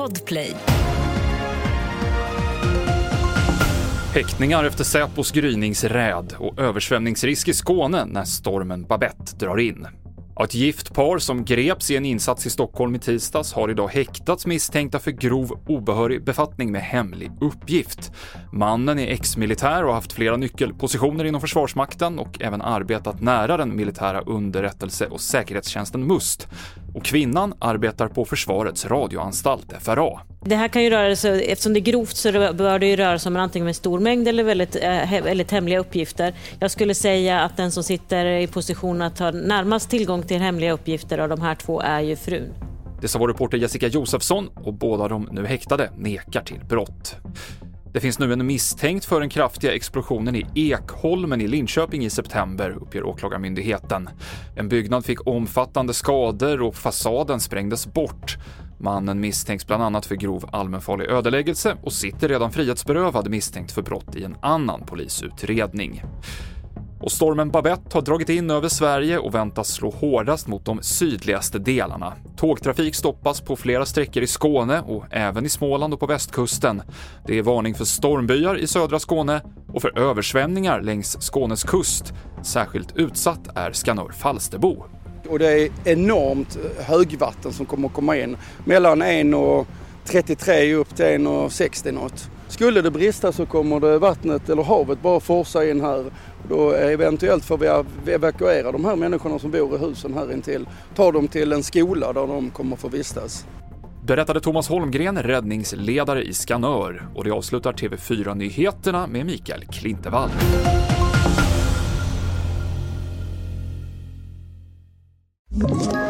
Podplay. Häktningar efter Säpos gryningsräd och översvämningsrisk i Skåne när stormen Babette drar in. Ett gift par som greps i en insats i Stockholm i tisdags har idag häktats misstänkta för grov obehörig befattning med hemlig uppgift. Mannen är ex-militär och har haft flera nyckelpositioner inom Försvarsmakten och även arbetat nära den militära underrättelse och säkerhetstjänsten MUST. Och kvinnan arbetar på Försvarets radioanstalt, FRA. Det här kan ju röra sig, eftersom det är grovt så bör det ju röra sig om antingen en stor mängd eller väldigt, eh, väldigt hemliga uppgifter. Jag skulle säga att den som sitter i position att ha närmast tillgång till hemliga uppgifter av de här två är ju frun. Det sa vår reporter Jessica Josefsson och båda de nu häktade nekar till brott. Det finns nu en misstänkt för den kraftiga explosionen i Ekholmen i Linköping i september, uppger Åklagarmyndigheten. En byggnad fick omfattande skador och fasaden sprängdes bort. Mannen misstänks bland annat för grov allmänfarlig ödeläggelse och sitter redan frihetsberövad misstänkt för brott i en annan polisutredning. Och stormen Babette har dragit in över Sverige och väntas slå hårdast mot de sydligaste delarna. Tågtrafik stoppas på flera sträckor i Skåne och även i Småland och på västkusten. Det är varning för stormbyar i södra Skåne och för översvämningar längs Skånes kust. Särskilt utsatt är Skanör-Falsterbo. Och det är enormt högvatten som kommer att komma in. Mellan 1,33 upp till 1,60 något. Skulle det brista så kommer det vattnet eller havet bara forsa in här. Då eventuellt får vi evakuera de här människorna som bor i husen här intill. Ta dem till en skola där de kommer få vistas. Berättade Thomas Holmgren, räddningsledare i Skanör. Och det avslutar TV4-nyheterna med Mikael Klintevall. Ett